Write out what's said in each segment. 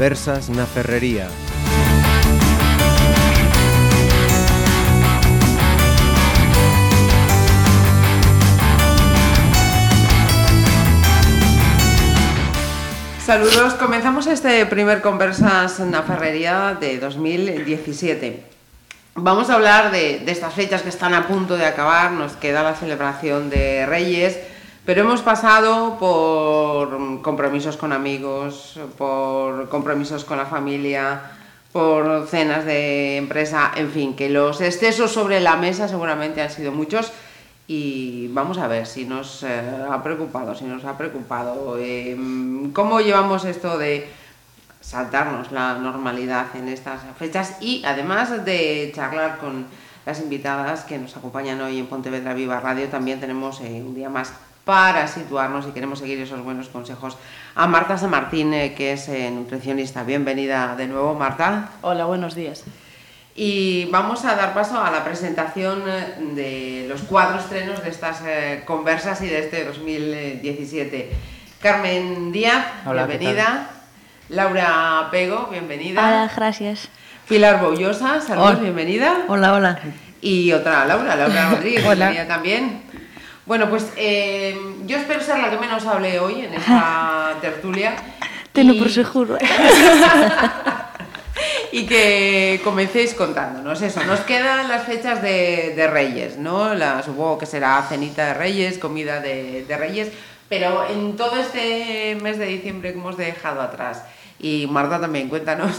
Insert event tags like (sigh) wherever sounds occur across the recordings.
Conversas na Ferrería. Saludos, comenzamos este primer Conversas na Ferrería de 2017. Vamos a hablar de, de, estas fechas que están a punto de acabar, nos queda la celebración de Reyes, pero hemos pasado por compromisos con amigos, por compromisos con la familia, por cenas de empresa, en fin, que los excesos sobre la mesa seguramente han sido muchos y vamos a ver si nos eh, ha preocupado, si nos ha preocupado. Eh, ¿Cómo llevamos esto de saltarnos la normalidad en estas fechas? Y además de charlar con las invitadas que nos acompañan hoy en Pontevedra Viva Radio, también tenemos eh, un día más para situarnos y queremos seguir esos buenos consejos a Marta San Martín, eh, que es eh, nutricionista. Bienvenida de nuevo, Marta. Hola, buenos días. Y vamos a dar paso a la presentación de los cuatro estrenos de estas eh, conversas y de este 2017. Carmen Díaz, Hola, bienvenida. Laura Pego, bienvenida. Hola, gracias. Pilar Boullosa, saludos, Hola. bienvenida. Hola, hola. Y otra Laura, Laura (laughs) Rodríguez, bienvenida también. Bueno, pues eh, yo espero ser la que menos hable hoy en esta (laughs) tertulia. Tenlo Y- por seguro. (laughs) y que comencéis contándonos eso. Nos quedan las fechas de, de Reyes, ¿no? La, supongo que será cenita de Reyes, comida de, de Reyes, pero en todo este mes de diciembre que hemos dejado atrás, y Marta también, cuéntanos,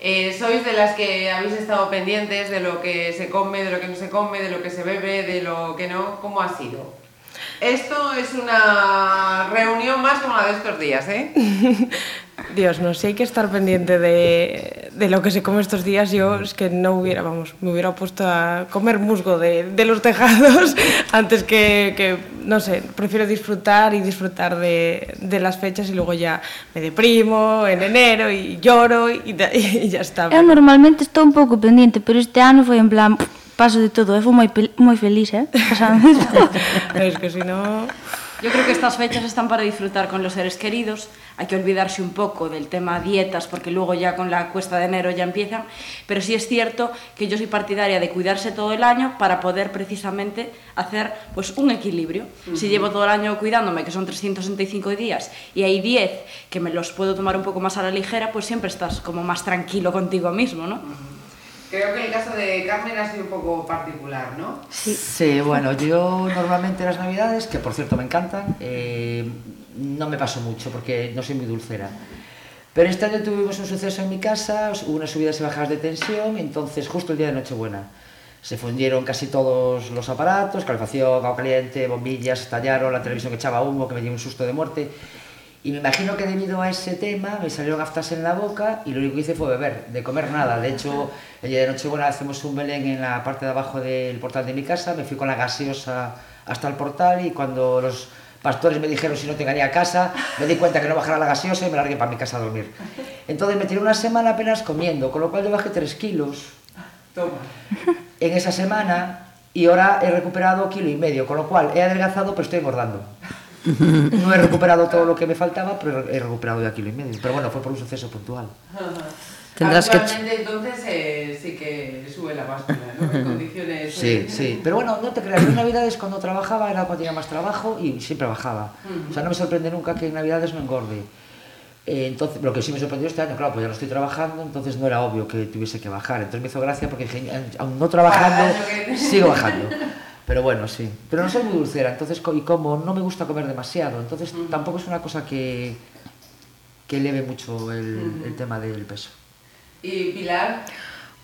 eh, ¿sois de las que habéis estado pendientes de lo que se come, de lo que no se come, de lo que se bebe, de lo que no? ¿Cómo ha sido? Esto es una reunión más como la de estos días, ¿eh? (laughs) Dios, no, si hay que estar pendiente de, de lo que se come estos días, yo es que no hubiera, vamos, me hubiera puesto a comer musgo de, de los tejados (laughs) antes que, que, no sé, prefiero disfrutar y disfrutar de, de las fechas y luego ya me deprimo en enero y lloro y, y ya (laughs) está. Eu normalmente estou un pouco pendiente, pero este ano foi en plan, paso de todo, eu fui moi, moi feliz, eh? Pasando. (laughs) Es que si no... Yo creo que estas fechas están para disfrutar con los seres queridos. Hay que olvidarse un poco del tema dietas, porque luego ya con la cuesta de enero ya empiezan. Pero sí es cierto que yo soy partidaria de cuidarse todo el año para poder precisamente hacer pues, un equilibrio. Si llevo todo el año cuidándome, que son 365 días, y hay 10 que me los puedo tomar un poco más a la ligera, pues siempre estás como más tranquilo contigo mismo, ¿no? Creo que el caso de Carmen ha sido un poco particular, ¿no? Sí. bueno, yo normalmente las navidades, que por cierto me encantan, eh, no me paso mucho porque no soy muy dulcera. Pero este año tuvimos un suceso en mi casa, hubo unas subidas y bajadas de tensión, entonces justo el día de Nochebuena se fundieron casi todos los aparatos, calefacción, agua caliente, bombillas, estallaron, la televisión que echaba humo, que me dio un susto de muerte. Y me imagino que debido a ese tema me salieron aftas en la boca y lo único que hice fue beber, de comer nada. De hecho, el día de Nochebuena hacemos un belén en la parte de abajo del portal de mi casa, me fui con la gaseosa hasta el portal y cuando los pastores me dijeron si no tenía a casa, me di cuenta que no bajara la gaseosa y me largué para mi casa a dormir. Entonces me tiré una semana apenas comiendo, con lo cual yo bajé 3 kilos Toma. en esa semana y ahora he recuperado kilo y medio, con lo cual he adelgazado pero estoy engordando. No he recuperado todo lo que me faltaba, pero he recuperado ya kilo y medio. Pero bueno, fue por un suceso puntual. Tendrás que- entonces eh, sí que sube la báscula, ¿no? En condiciones... Sí, eh, sí. Pero bueno, no te creas, yo en Navidades cuando trabajaba era cuando tenía más trabajo y siempre bajaba. O sea, no me sorprende nunca que en Navidades no engorde. Eh, entonces, lo que sí me sorprendió este año, claro, pues ya no estoy trabajando, entonces no era obvio que tuviese que bajar. Entonces me hizo gracia porque dije, aún no trabajando, sigo bajando. (laughs) Pero bueno, sí. Pero no soy muy dulcera, entonces, y como no me gusta comer demasiado, entonces tampoco es una cosa que, que eleve mucho el, el tema del peso. Y Pilar,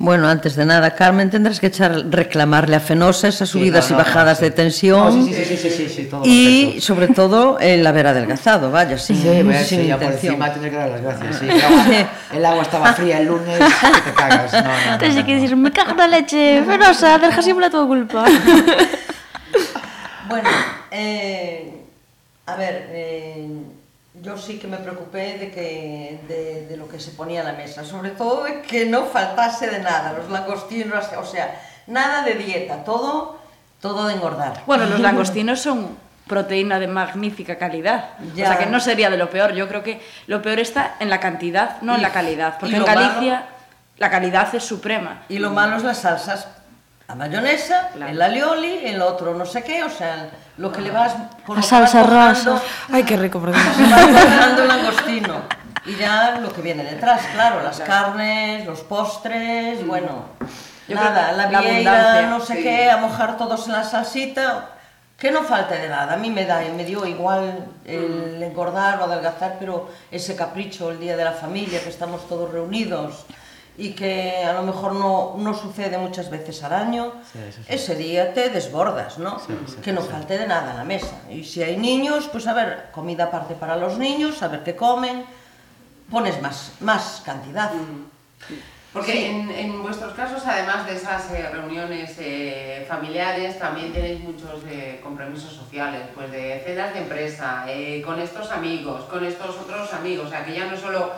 Bueno, antes de nada, Carmen, tendrás que echar, reclamarle a Fenosa esas Sí, subidas no, y no, bajadas sí. de tensión. Oh, sí, sí, sí, sí, sí, sí, todo y perfecto. sobre todo el haber adelgazado, vaya, sin, Sí, voy a sin decir, ya por encima tener que dar las gracias. Sí, el, agua, el agua estaba fría el lunes, que te cagas. No, no, (laughs) no, no, que no. dicir, me cago na leche, Fenosa, delgasivo la tua culpa. (laughs) Bueno, eh, a ver, eh, yo sí que me preocupé de, que, de, de lo que se ponía en la mesa, sobre todo de que no faltase de nada, los langostinos, o sea, nada de dieta, todo, todo de engordar. Bueno, los (laughs) langostinos son proteína de magnífica calidad. Ya. O sea que no sería de lo peor. Yo creo que lo peor está en la cantidad, no en la calidad. Porque en Galicia malo- la calidad es suprema. Y lo malo es las salsas. La mayonesa, Claro. el alioli, el otro no sé qué, o sea, lo que le vas... Por La salsa rosa. Ay, qué rico, cojando el langostino. Y ya lo que viene detrás, claro, las carnes, los postres, bueno... Yo nada, la la vieira, no sé sí. qué, a mojar todos en la salsita... Que no falte de nada, a mí me da, me dio igual el engordar o adelgazar, pero ese capricho el día de la familia, que estamos todos reunidos y que a lo mejor no, no sucede muchas veces al año, Sí, eso sí. ese día te desbordas, ¿no? Sí, sí, que no sí. falte de nada en la mesa. Y si hay niños, pues a ver, comida aparte para los niños, a ver qué comen, pones más, más cantidad. Porque en, en vuestros casos, además de esas eh, reuniones eh, familiares, también tenéis muchos eh, compromisos sociales, pues de cenas de empresa, eh, con estos amigos, con estos otros amigos, o sea que ya no solo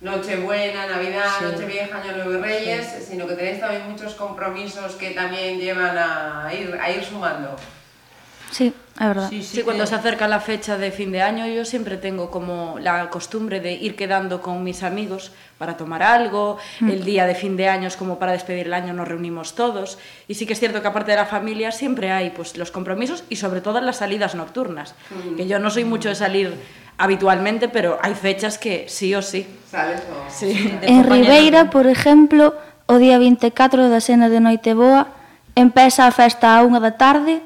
Nochebuena, Navidad, Sí. Nochevieja, Año Nuevo y Reyes, sino que tenéis también muchos compromisos que también llevan a ir, a ir sumando. Sí, é verdad. Sí, Sí, cuando que- se acerca la fecha de fin de año, yo siempre tengo como la costumbre de ir quedando con mis amigos para tomar algo. El día de fin de año es como para despedir el año, nos reunimos todos. Y sí que es cierto que aparte de la familia siempre hay pues los compromisos y sobre todo las salidas nocturnas. Que yo no soy mucho de salir habitualmente, pero hai fechas que sí o sí. Sales o... Sí, en Ribeira, por exemplo, o día 24 da cena de Noiteboa empeza a festa a unha da tarde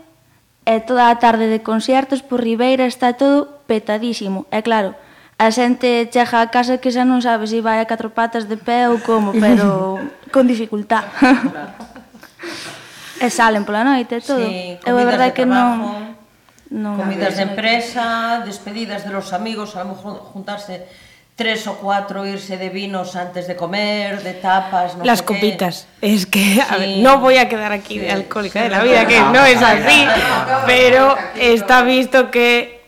e toda a tarde de conciertos por Ribeira está todo petadísimo. E claro, a xente chega a casa que xa non sabe se vai a catro patas de pé ou como, (laughs) pero con dificultad. (laughs) e salen pola noite todo. Sí, Eu a verdade que non non comidas de empresa, despedidas de los amigos, a lo mejor juntarse tres o cuatro, irse de vinos antes de comer, de tapas, no Las sé qué. copitas. Es que, a Sí. ver, no voy a quedar aquí de alcohólica sí, de la no, vida, no, que no, no es no, así, no, pero no, está visto que...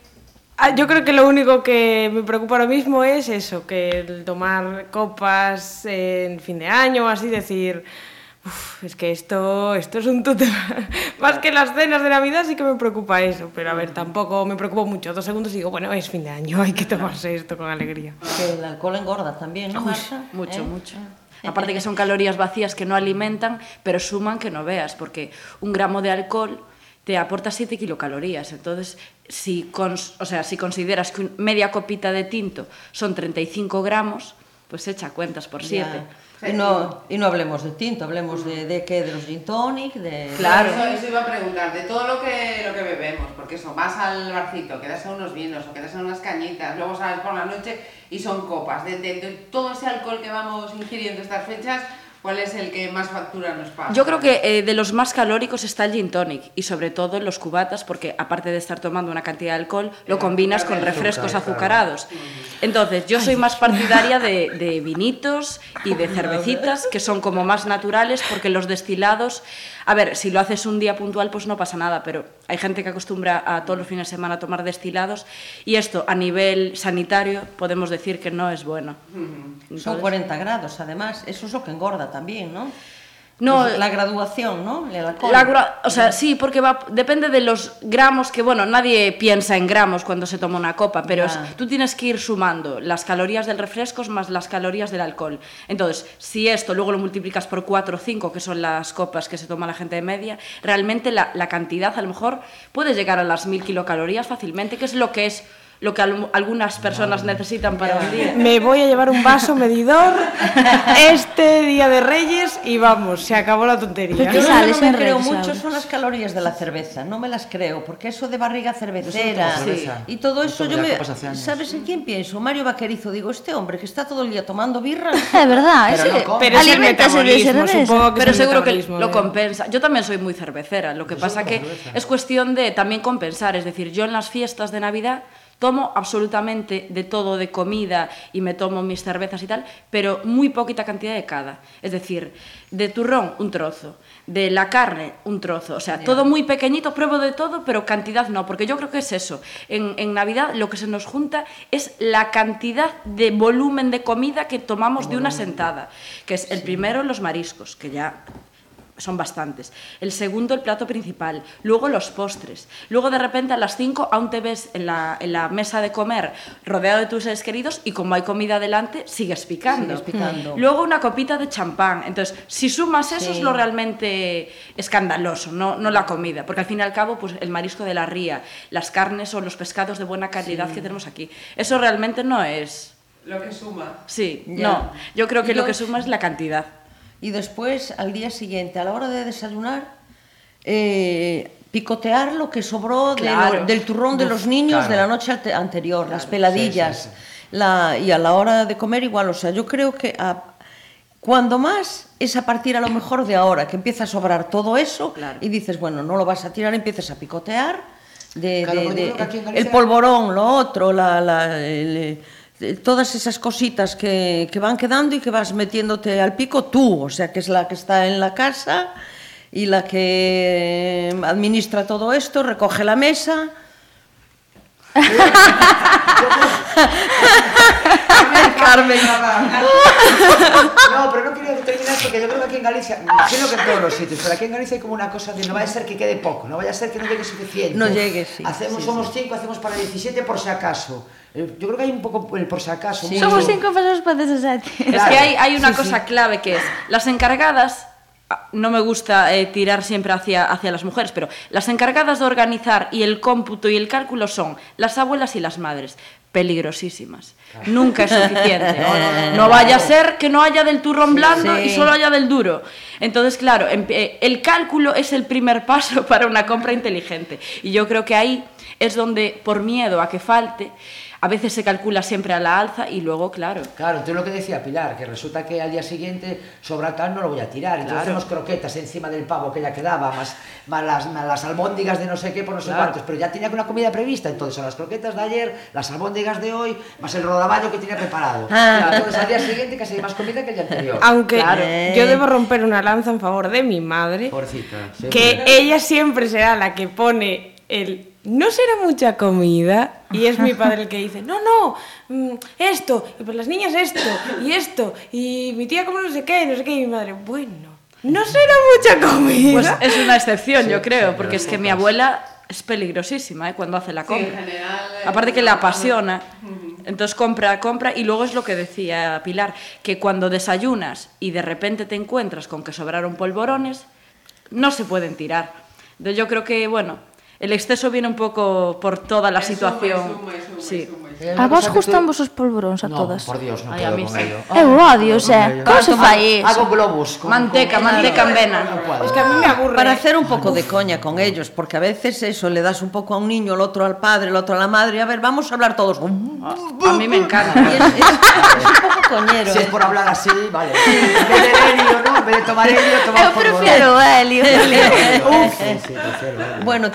ah, Yo creo que lo único que me preocupa ahora mismo es eso, que el tomar copas en fin de año, así decir, "Uf, es que esto, esto es un tute. (laughs) Más que las cenas de Navidad sí que me preocupa eso, pero a ver, tampoco me preocupo mucho. Dos segundos y digo, bueno, es fin de año, hay que tomarse esto con alegría. Que el alcohol engorda también, ¿no, Marta? Mucho, ¿Eh? mucho. Aparte que son calorías vacías que no alimentan, pero suman que no veas, porque un gramo de alcohol te aporta 7 kilocalorías. Entonces, si, cons- o sea, si consideras que media copita de tinto son 35 gramos, pues echa cuentas por 7. Y no, y no hablemos de tinto, hablemos de, de qué, de los gin tonic, de... Claro. Eso, eso iba a preguntar, de todo lo que, lo que bebemos, porque eso, vas al barcito, quedas a unos vinos o quedas a unas cañitas, luego sales por la noche y son copas. De, de- de todo ese alcohol que vamos ingiriendo estas fechas, ¿cuál es el que más factura nos pasa? Yo creo que eh, de los más calóricos está el gin tonic y sobre todo los cubatas porque aparte de estar tomando una cantidad de alcohol lo combinas con refrescos Azúcar, azucarados. Entonces yo soy más partidaria de, (laughs) de vinitos y de cervecitas que son como más naturales porque los destilados, a ver, si lo haces un día puntual pues no pasa nada, pero hay gente que acostumbra a todos los fines de semana a tomar destilados y esto a nivel sanitario podemos decir que no es bueno. Son Entonces- 40 grados, además. Eso es lo que engorda también, ¿no? No, Pues la graduación, ¿no? El alcohol. La gra- o sea, sí, porque va, depende de los gramos que, bueno, nadie piensa en gramos cuando se toma una copa, pero es- tú tienes que ir sumando las calorías del refresco más las calorías del alcohol. Entonces, si esto luego lo multiplicas por 4 o 5, que son las copas que se toma la gente de media, realmente la, la cantidad a lo mejor puede llegar a las 1000 kilocalorías fácilmente, que es lo que es lo que al- algunas personas necesitan para un día. Me voy a llevar un vaso medidor este día de Reyes y vamos, se acabó la tontería. Pero Yo lo que sales no me en creo redes mucho son las calorías de la cerveza, no me las creo, porque eso de barriga cervecera cerveza. y todo eso, yo me. ¿sabes en quién pienso? Mario Vaquerizo, digo, este hombre que está todo el día tomando birra, É (laughs) verdad, Pero ese no. Pero es el metabolismo, supongo que Pero es el seguro que lo compensa. Yo también soy muy cervecera, lo que Yo pasa que cerveza. es cuestión de también compensar. Es decir, yo en las fiestas de Navidad tomo absolutamente de todo de comida y me tomo mis cervezas y tal, pero muy poquita cantidad de cada. Es decir, de turrón un trozo, de la carne un trozo, o sea, todo muy pequeñito, pruebo de todo, pero cantidad no, porque yo creo que es eso. En, en Navidad lo que se nos junta es la cantidad de volumen de comida que tomamos de una sentada, que es el primero los mariscos, que ya son bastantes. El segundo, el plato principal. Luego los postres. Luego de repente a las 5 aún te ves en la, en la mesa de comer rodeado de tus seres queridos y como hay comida delante, sigues picando. Sigues picando. Luego una copita de champán. Entonces, si sumas eso Sí. es lo realmente escandaloso, no, no la comida. Porque al fin y al cabo, pues el marisco de la ría, las carnes o los pescados de buena calidad que tenemos aquí. Eso realmente no es... Lo que suma. Sí, Ya. no. Yo creo que lo- que suma es la cantidad. Y después, al día siguiente, a la hora de desayunar, eh, picotear lo que sobró de Claro. lo- del turrón de los niños claro. de la noche ante- anterior, las peladillas. sí, La, y a la hora de comer igual, o sea, yo creo que a- cuando más es a partir a lo mejor de ahora, que empieza a sobrar todo eso y dices, bueno, no lo vas a tirar, empiezas a picotear. De, de- de- el polvorón, lo otro, la, la- el, eh, todas esas cositas que, que van quedando y que vas metiéndote al pico tú, o sea, que es la que está en la casa y la que eh, administra todo esto, recoge la mesa. Carmen. No, pero no quería terminar porque yo creo que aquí en Galicia, me imagino que en todos los sitios, pero aquí en Galicia hay como una cosa de no vaya a ser que quede poco, no vaya a ser que no llegue suficiente. No llegue, sí. Hacemos, sí, somos sí. cinco, hacemos para 17 por si acaso. Eh, Yo creo que hay un poco el por si acaso. mucho- Somos cinco persoas para 17. Es Claro, que hay, hay una sí, cosa sí. clave que es, las encargadas, ah, no me gusta eh, tirar siempre hacia, hacia las mujeres, pero las encargadas de organizar y el cómputo y el cálculo son las abuelas y las madres. Peligrosísimas. Nunca es suficiente. (laughs) no vaya a ser que no haya del turrón blando y Sí. solo haya del duro. Entonces, claro, em- eh, el cálculo es el primer paso (laughs) para una compra inteligente. Y yo creo que ahí es donde, por miedo a que falte, a veces se calcula siempre a la alza y luego, claro, Claro, entonces lo que decía Pilar, que resulta que al día siguiente sobra tal, no lo voy a tirar. Entonces Claro. hacemos croquetas encima del pavo que ya quedaba, más, más, las, más las albóndigas de no sé qué por no sé Claro. cuántos. Pero ya tenía una comida prevista, entonces son las croquetas de ayer, las albóndigas de hoy, más el rodaballo que tenía preparado. Ah. Entonces al día siguiente casi hay más comida que el día anterior. Aunque Claro. yo debo romper una lanza en favor de mi madre, Pobrecita. sí. que ella siempre será la que pone el no será mucha comida y es mi padre el que dice no no mm, esto y pues las niñas esto y esto y mi tía como no sé qué no sé qué y mi madre bueno no será mucha Pues comida es una excepción, yo creo, sí, porque es que mi abuela es peligrosísima ¿eh? cuando hace la Sí, en compra. general, eh, Aparte que le apasiona. Entonces compra, compra y luego es lo que decía Pilar, que cuando desayunas y de repente te encuentras con que sobraron polvorones, no se pueden tirar. Entonces yo creo que, bueno, el exceso viene un poco por toda la Es situación. suma, suma, Sí. Eh, a vos gustan vos os polvoróns a todas? No, por Dios, non Ay, a mí sí. Eu odio, xa. Como se fai iso? Hago globos. Con, manteca, con, manteca en vena. Es que a mí me aburre. Para hacer un pouco de coña con ellos, porque a veces eso, le das un pouco a un niño, el otro al padre, el otro a la madre, a ver, vamos a hablar todos. Ah, a mí me encanta. Es, es, es un pouco coñero. Si es ¿eh? por hablar así, vale. En vez de helio, ¿no? En vez de tomar helio, tomar Eu prefiero helio. Uf. Sí, sí, prefiero helio. Bueno,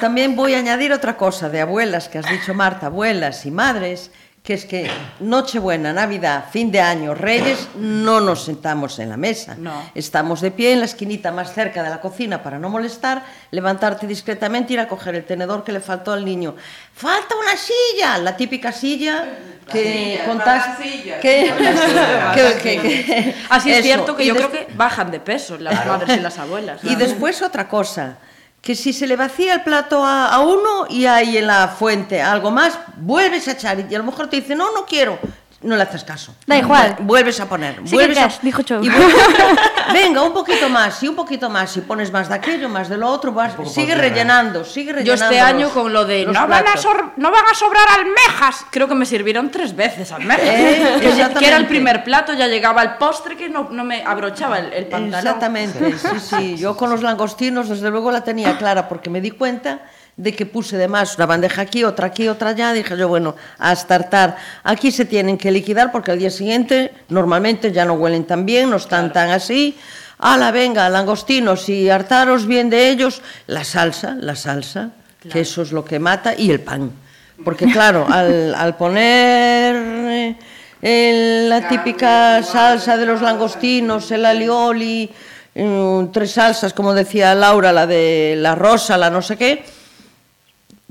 añadir otra cosa de abuelas que has dicho Marta, abuelas y madres que es que Nochebuena, Navidad, fin de año, Reyes, no nos sentamos en la mesa. No. Estamos de pie en la esquinita más cerca de la cocina para no molestar, levantarte discretamente y ir a coger el tenedor que le faltó al niño. ¡Falta una silla! La típica silla que contás... que- Así es eso. cierto que yo des- creo que bajan de peso las madres y las abuelas. y después otra cosa, que si se le vacía el plato a, a uno y hay en la fuente algo más, vuelves a echar y a lo mejor te dice, no, no quiero. No le haces caso. Da igual. Vuelves a poner. Sí que vuelves a- dijo Chou. y vuelves- (laughs) Venga, un poquito más y un poquito más. Y pones más de aquello, más de lo otro. vas- sigue rellenando, sigue Yo rellenando. este año con lo de los no van, a platos". sor- no van a sobrar almejas, creo que me sirvieron tres veces almejas. Eh, (laughs) que, que era el primer plato, ya llegaba el postre que no, no me abrochaba el, el pantalón. Exactamente, sí, sí. Yo con los langostinos, desde luego, la tenía clara porque me di cuenta de que puse de más una bandeja aquí, otra aquí, otra allá. Dije yo, bueno, a estartar. Aquí se tienen que liquidar porque al día siguiente normalmente ya no huelen tan bien, no están tan así. Ala, venga, langostinos y hartaros bien de ellos. La salsa, la salsa, que eso es lo que mata, y el pan. Porque claro, al, al poner eh, el- la típica salsa de los langostinos, el alioli, eh, tres salsas, como decía Laura, la de la rosa, la no sé qué,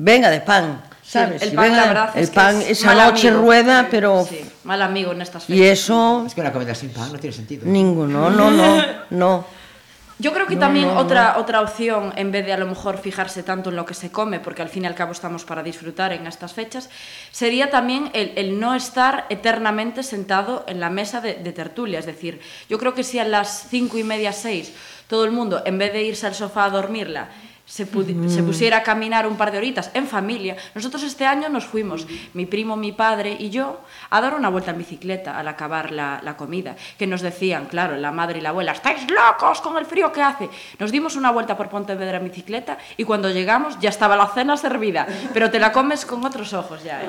venga de pan, Sí, ¿sabes? el Y pan, venga, la verdad, el es que pan es esa noche amigo. rueda, pero... Sí, mal amigo en estas Y fechas. eso, Es que una comida sin pan no tiene sentido. ninguno, no, no, no. (laughs) Yo creo que No, también no, no. otra, otra opción, en vez de a lo mejor fijarse tanto en lo que se come, porque al fin y al cabo estamos para disfrutar en estas fechas, sería también el, el no estar eternamente sentado en la mesa de, de tertulia. Es decir, yo creo que si a las cinco y media, seis, todo el mundo, en vez de irse al sofá a dormirla, se, pudi- se pusiera a caminar un par de horitas en familia. Nosotros este año nos fuimos, mi primo, mi padre y yo, a dar una vuelta en bicicleta al acabar la, la comida. Que nos decían, claro, la madre y la abuela, estáis locos con el frío que hace. Nos dimos una vuelta por Pontevedra en bicicleta y cuando llegamos ya estaba la cena servida, pero te la comes con otros ojos ya, ¿eh?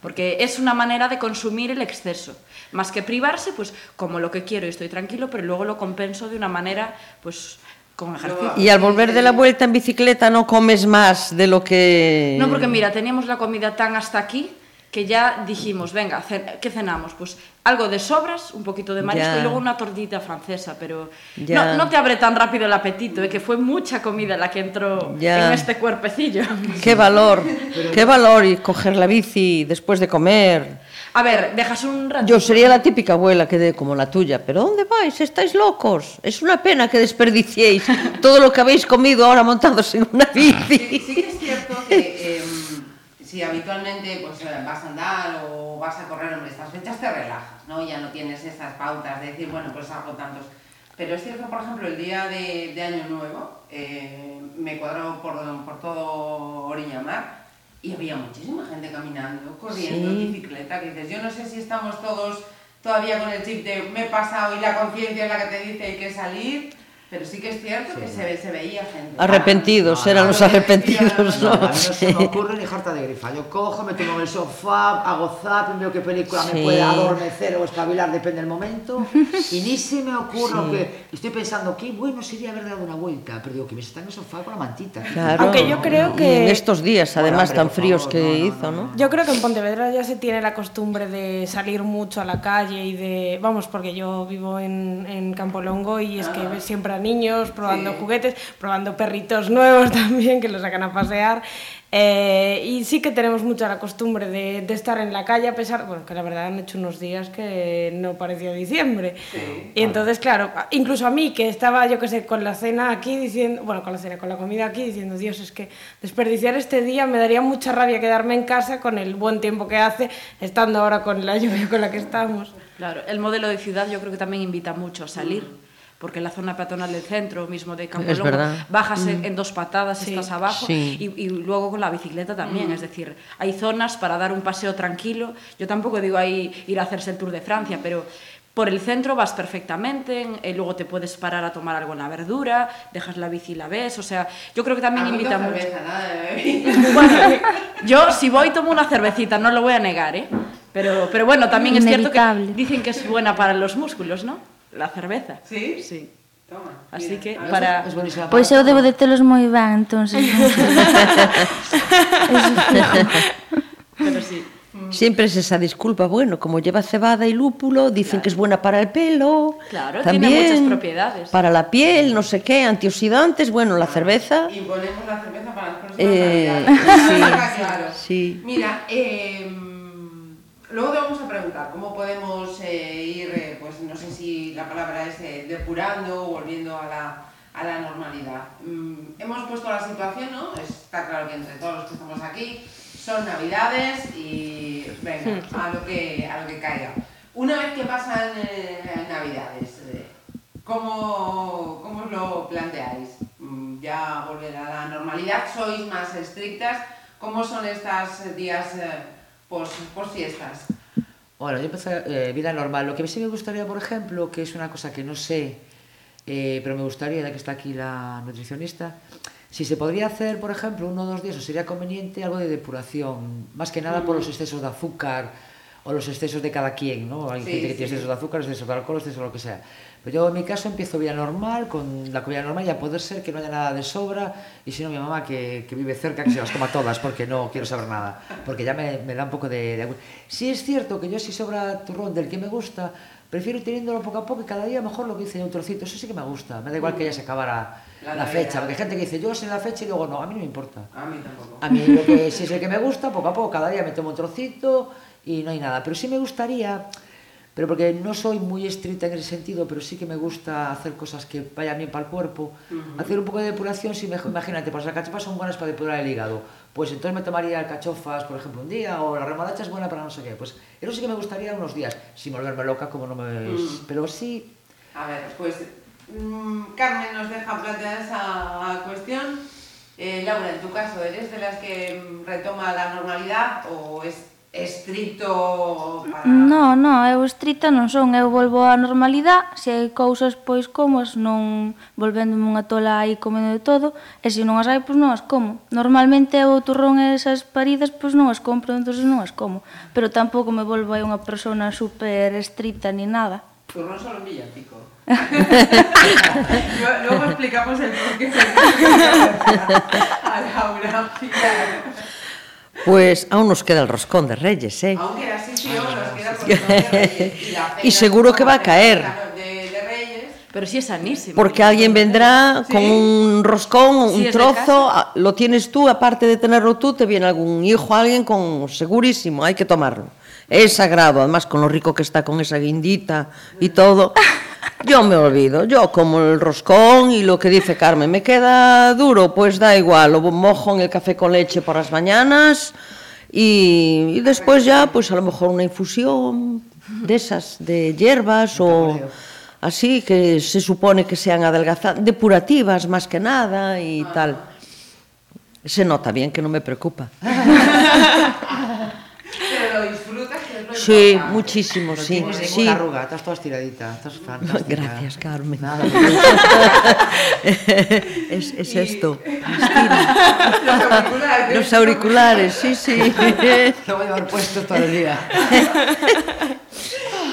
Porque es una manera de consumir el exceso. Más que privarse, pues como lo que quiero y estoy tranquilo, pero luego lo compenso de una manera, pues con ejercicio. Y al volver de la vuelta en bicicleta no comes más de lo que... No, porque mira, teníamos la comida tan hasta aquí que ya dijimos, venga, ¿qué cenamos? Pues algo de sobras, un poquito de marisco Ya. y luego una tortita francesa, pero Ya. no, no te abre tan rápido el apetito, ¿eh? que fue mucha comida la que entró Ya. en este cuerpecillo. (laughs) Qué valor, qué valor y coger la bici después de comer. A ver, dejas un rato. Yo sería la típica abuela que de como la tuya, pero ¿dónde vais? ¿Estáis locos? Es una pena que desperdiciéis todo lo que habéis comido ahora montados en una bici. sí que es cierto que si habitualmente pues, eh, vas a andar o vas a correr, hombre, estas fechas te relajas, ¿no? Ya no tienes esas pautas de decir, bueno, pues hago tantos. Pero es cierto, por ejemplo, el día de, de Año Nuevo eh, me cuadró por, por todo Oriñamar y había muchísima gente caminando, corriendo, Sí. en bicicleta, que dices, yo no sé si estamos todos todavía con el chip de me he pasado y la conciencia es la que te dice hay que salir, pero sí que es cierto que se, ve- se veía gente. Arrepentidos, No, eran no, los arrepentidos, No, ¿no? a mí no se me ocurre ni jarta de grifa. Yo cojo, me tomo en el sofá, hago zapping, veo qué película Sí. me puede adormecer o espabilar, depende del momento. (laughs) Y ni se me ocurre que estoy pensando, qué bueno sería haber dado una vuelta. Pero digo, que me está en el sofá con la mantita. Claro. Aunque yo creo Y que- en estos días, Bueno, además, hombre, tan fríos favor, que hizo, no, ¿no? Yo creo que en Pontevedra ya se tiene la costumbre de salir mucho a la calle y de, vamos, porque yo vivo en, en Campolongo y es que ves siempre niños probando Sí. juguetes, probando perritos nuevos (laughs) también que los sacan a pasear. Eh, y sí que tenemos mucha la costumbre de, de estar en la calle a pesar, bueno, que la verdad han hecho unos días que no parecía diciembre. Y entonces, claro, incluso a mí que estaba, yo que sé, con la cena aquí diciendo, bueno, con la cena, con la comida aquí diciendo, Dios, es que desperdiciar este día me daría mucha rabia quedarme en casa con el buen tiempo que hace, estando ahora con la (laughs) lluvia con la que estamos. Claro, el modelo de ciudad yo creo que también invita mucho a salir. Porque la zona peatonal del centro, mismo de verdad. bajas en, en dos patadas, Sí. estás abajo, Sí. y, y luego con la bicicleta también. Es decir, hay zonas para dar un paseo tranquilo. Yo tampoco digo ahí ir a hacerse el Tour de Francia, pero por el centro vas perfectamente, en- eh, luego te puedes parar a tomar algo en la verdura, dejas la bici y la ves. O sea, yo creo que también A mí invita mucho. cerveza, nada. (laughs) Bueno, yo si voy tomo una cervecita, no lo voy a negar, ¿eh? Pero, pero bueno, también es cierto que dicen que es buena para los músculos, ¿no? La cerveza. ¿Sí? Sí. Toma, Así mira, que a ver, para... Es. Pois eu debo de telos moi ben, entonces. (laughs) Pero sí. Siempre es esa disculpa, bueno, como lleva cebada y lúpulo, dicen que es buena para el pelo. Claro, tiene también muchas propiedades. Para la piel, no sé qué, antioxidantes, bueno, la cerveza. Y ponemos la cerveza para las Eh, sí, (laughs) claro. sí. Mira, eh, luego te vamos a preguntar cómo podemos eh, ir, eh, pues no sé si la palabra es eh, depurando o volviendo a la, a la normalidad. Mm, hemos puesto la situación, ¿no? Está claro que entre todos los que estamos aquí son navidades y venga, a lo que, a lo que caiga. Una vez que pasan navidades, ¿Cómo, ¿Cómo os lo planteáis? Mm, ¿Ya volver a la normalidad? ¿Sois más estrictas? ¿Cómo son estos días pos, pos fiestas? Bueno, yo empecé eh, vida normal. Lo que sí me gustaría, por ejemplo, que es una cosa que no sé, eh, pero me gustaría, ya que está aquí la nutricionista, si se podría hacer, por ejemplo, uno o dos días, o sería conveniente algo de depuración, más que nada por los excesos de azúcar o los excesos de cada quien, ¿no? Hay Sí, gente que sí. tiene excesos de azúcar, excesos de alcohol, excesos de lo que sea. Pero yo en mi caso empiezo vida normal, con la comida normal y a poder ser que no haya nada de sobra y si no mi mamá que, que vive cerca que se las coma todas porque no quiero saber nada, porque ya me, me da un poco de, de... Sí es cierto que yo si sobra turrón del que me gusta, prefiero ir teniéndolo poco a poco y cada día mejor lo que hice un trocito, eso sí que me gusta, me da igual que ya se acabara La la, fecha, porque hay gente que dice yo sé la fecha y luego no, a mí no me importa. A mí tampoco. A mí lo que si es el que me gusta, poco a poco, cada día me tomo un trocito y no hay nada. Pero sí me gustaría, pero porque no soy muy estricta en ese sentido, pero sí que me gusta hacer cosas que vayan bien para el cuerpo. Hacer un poco de depuración, si me, imagínate, pues las alcachofas son buenas para depurar el hígado, pues entonces me tomaría alcachofas, por ejemplo, un día, o la remolacha es buena para no sé qué. Pues eso sí que me gustaría unos días, sin volverme loca, como no me... Pero sí, A ver, pues mm, Carmen nos deja plantear esa cuestión. Eh, Laura, en tu caso, ¿eres de las que mm, retoma la normalidad o es estrito para... No, no, eu estrita non son, eu volvo á normalidade, se hai cousas pois como, as non volvéndome unha tola aí comendo de todo, e se non as hai, pois non as como. Normalmente o turrón e esas paridas, pois non as compro, entón non as como, pero tampouco me volvo aí unha persona super estrita ni nada. Turrón solo villancico. (laughs) Luego explicamos el porqué. (laughs) a Laura, Pues aún nos queda el roscón de Reyes, ¿eh? Aún queda así, sí, nos queda por de Reyes. la Y cena seguro que va a caer. De, de Reyes. Pero sí es sanísimo. Porque alguien vendrá con un roscón, un Sí, trozo, a- lo tienes tú, aparte de tenerlo tú, te viene algún hijo, alguien con segurísimo, hay que tomarlo. Es sagrado, además con lo rico que está con esa guindita y todo. (laughs) Yo me olvido, yo como el roscón y lo que dice Carmen, me queda duro, pues da igual, lo mojo en el café con leche por las mañanas y, después ya, pues a lo mejor una infusión de esas, de hierbas o así, que se supone que sean adelgazadas, depurativas más que nada y tal. Se nota bien que no me preocupa. (laughs) Pero lo disfrutas, que es lo Sí, muchísimo, no sí, sí. arruga, estás toda estiradita, estás fantástica. (laughs) Gracias, Carmen. (laughs) Nada, es, es Y- esto. (laughs) Los auriculares. Los auriculares, sí, sí. lo voy a llevar puesto todo el día.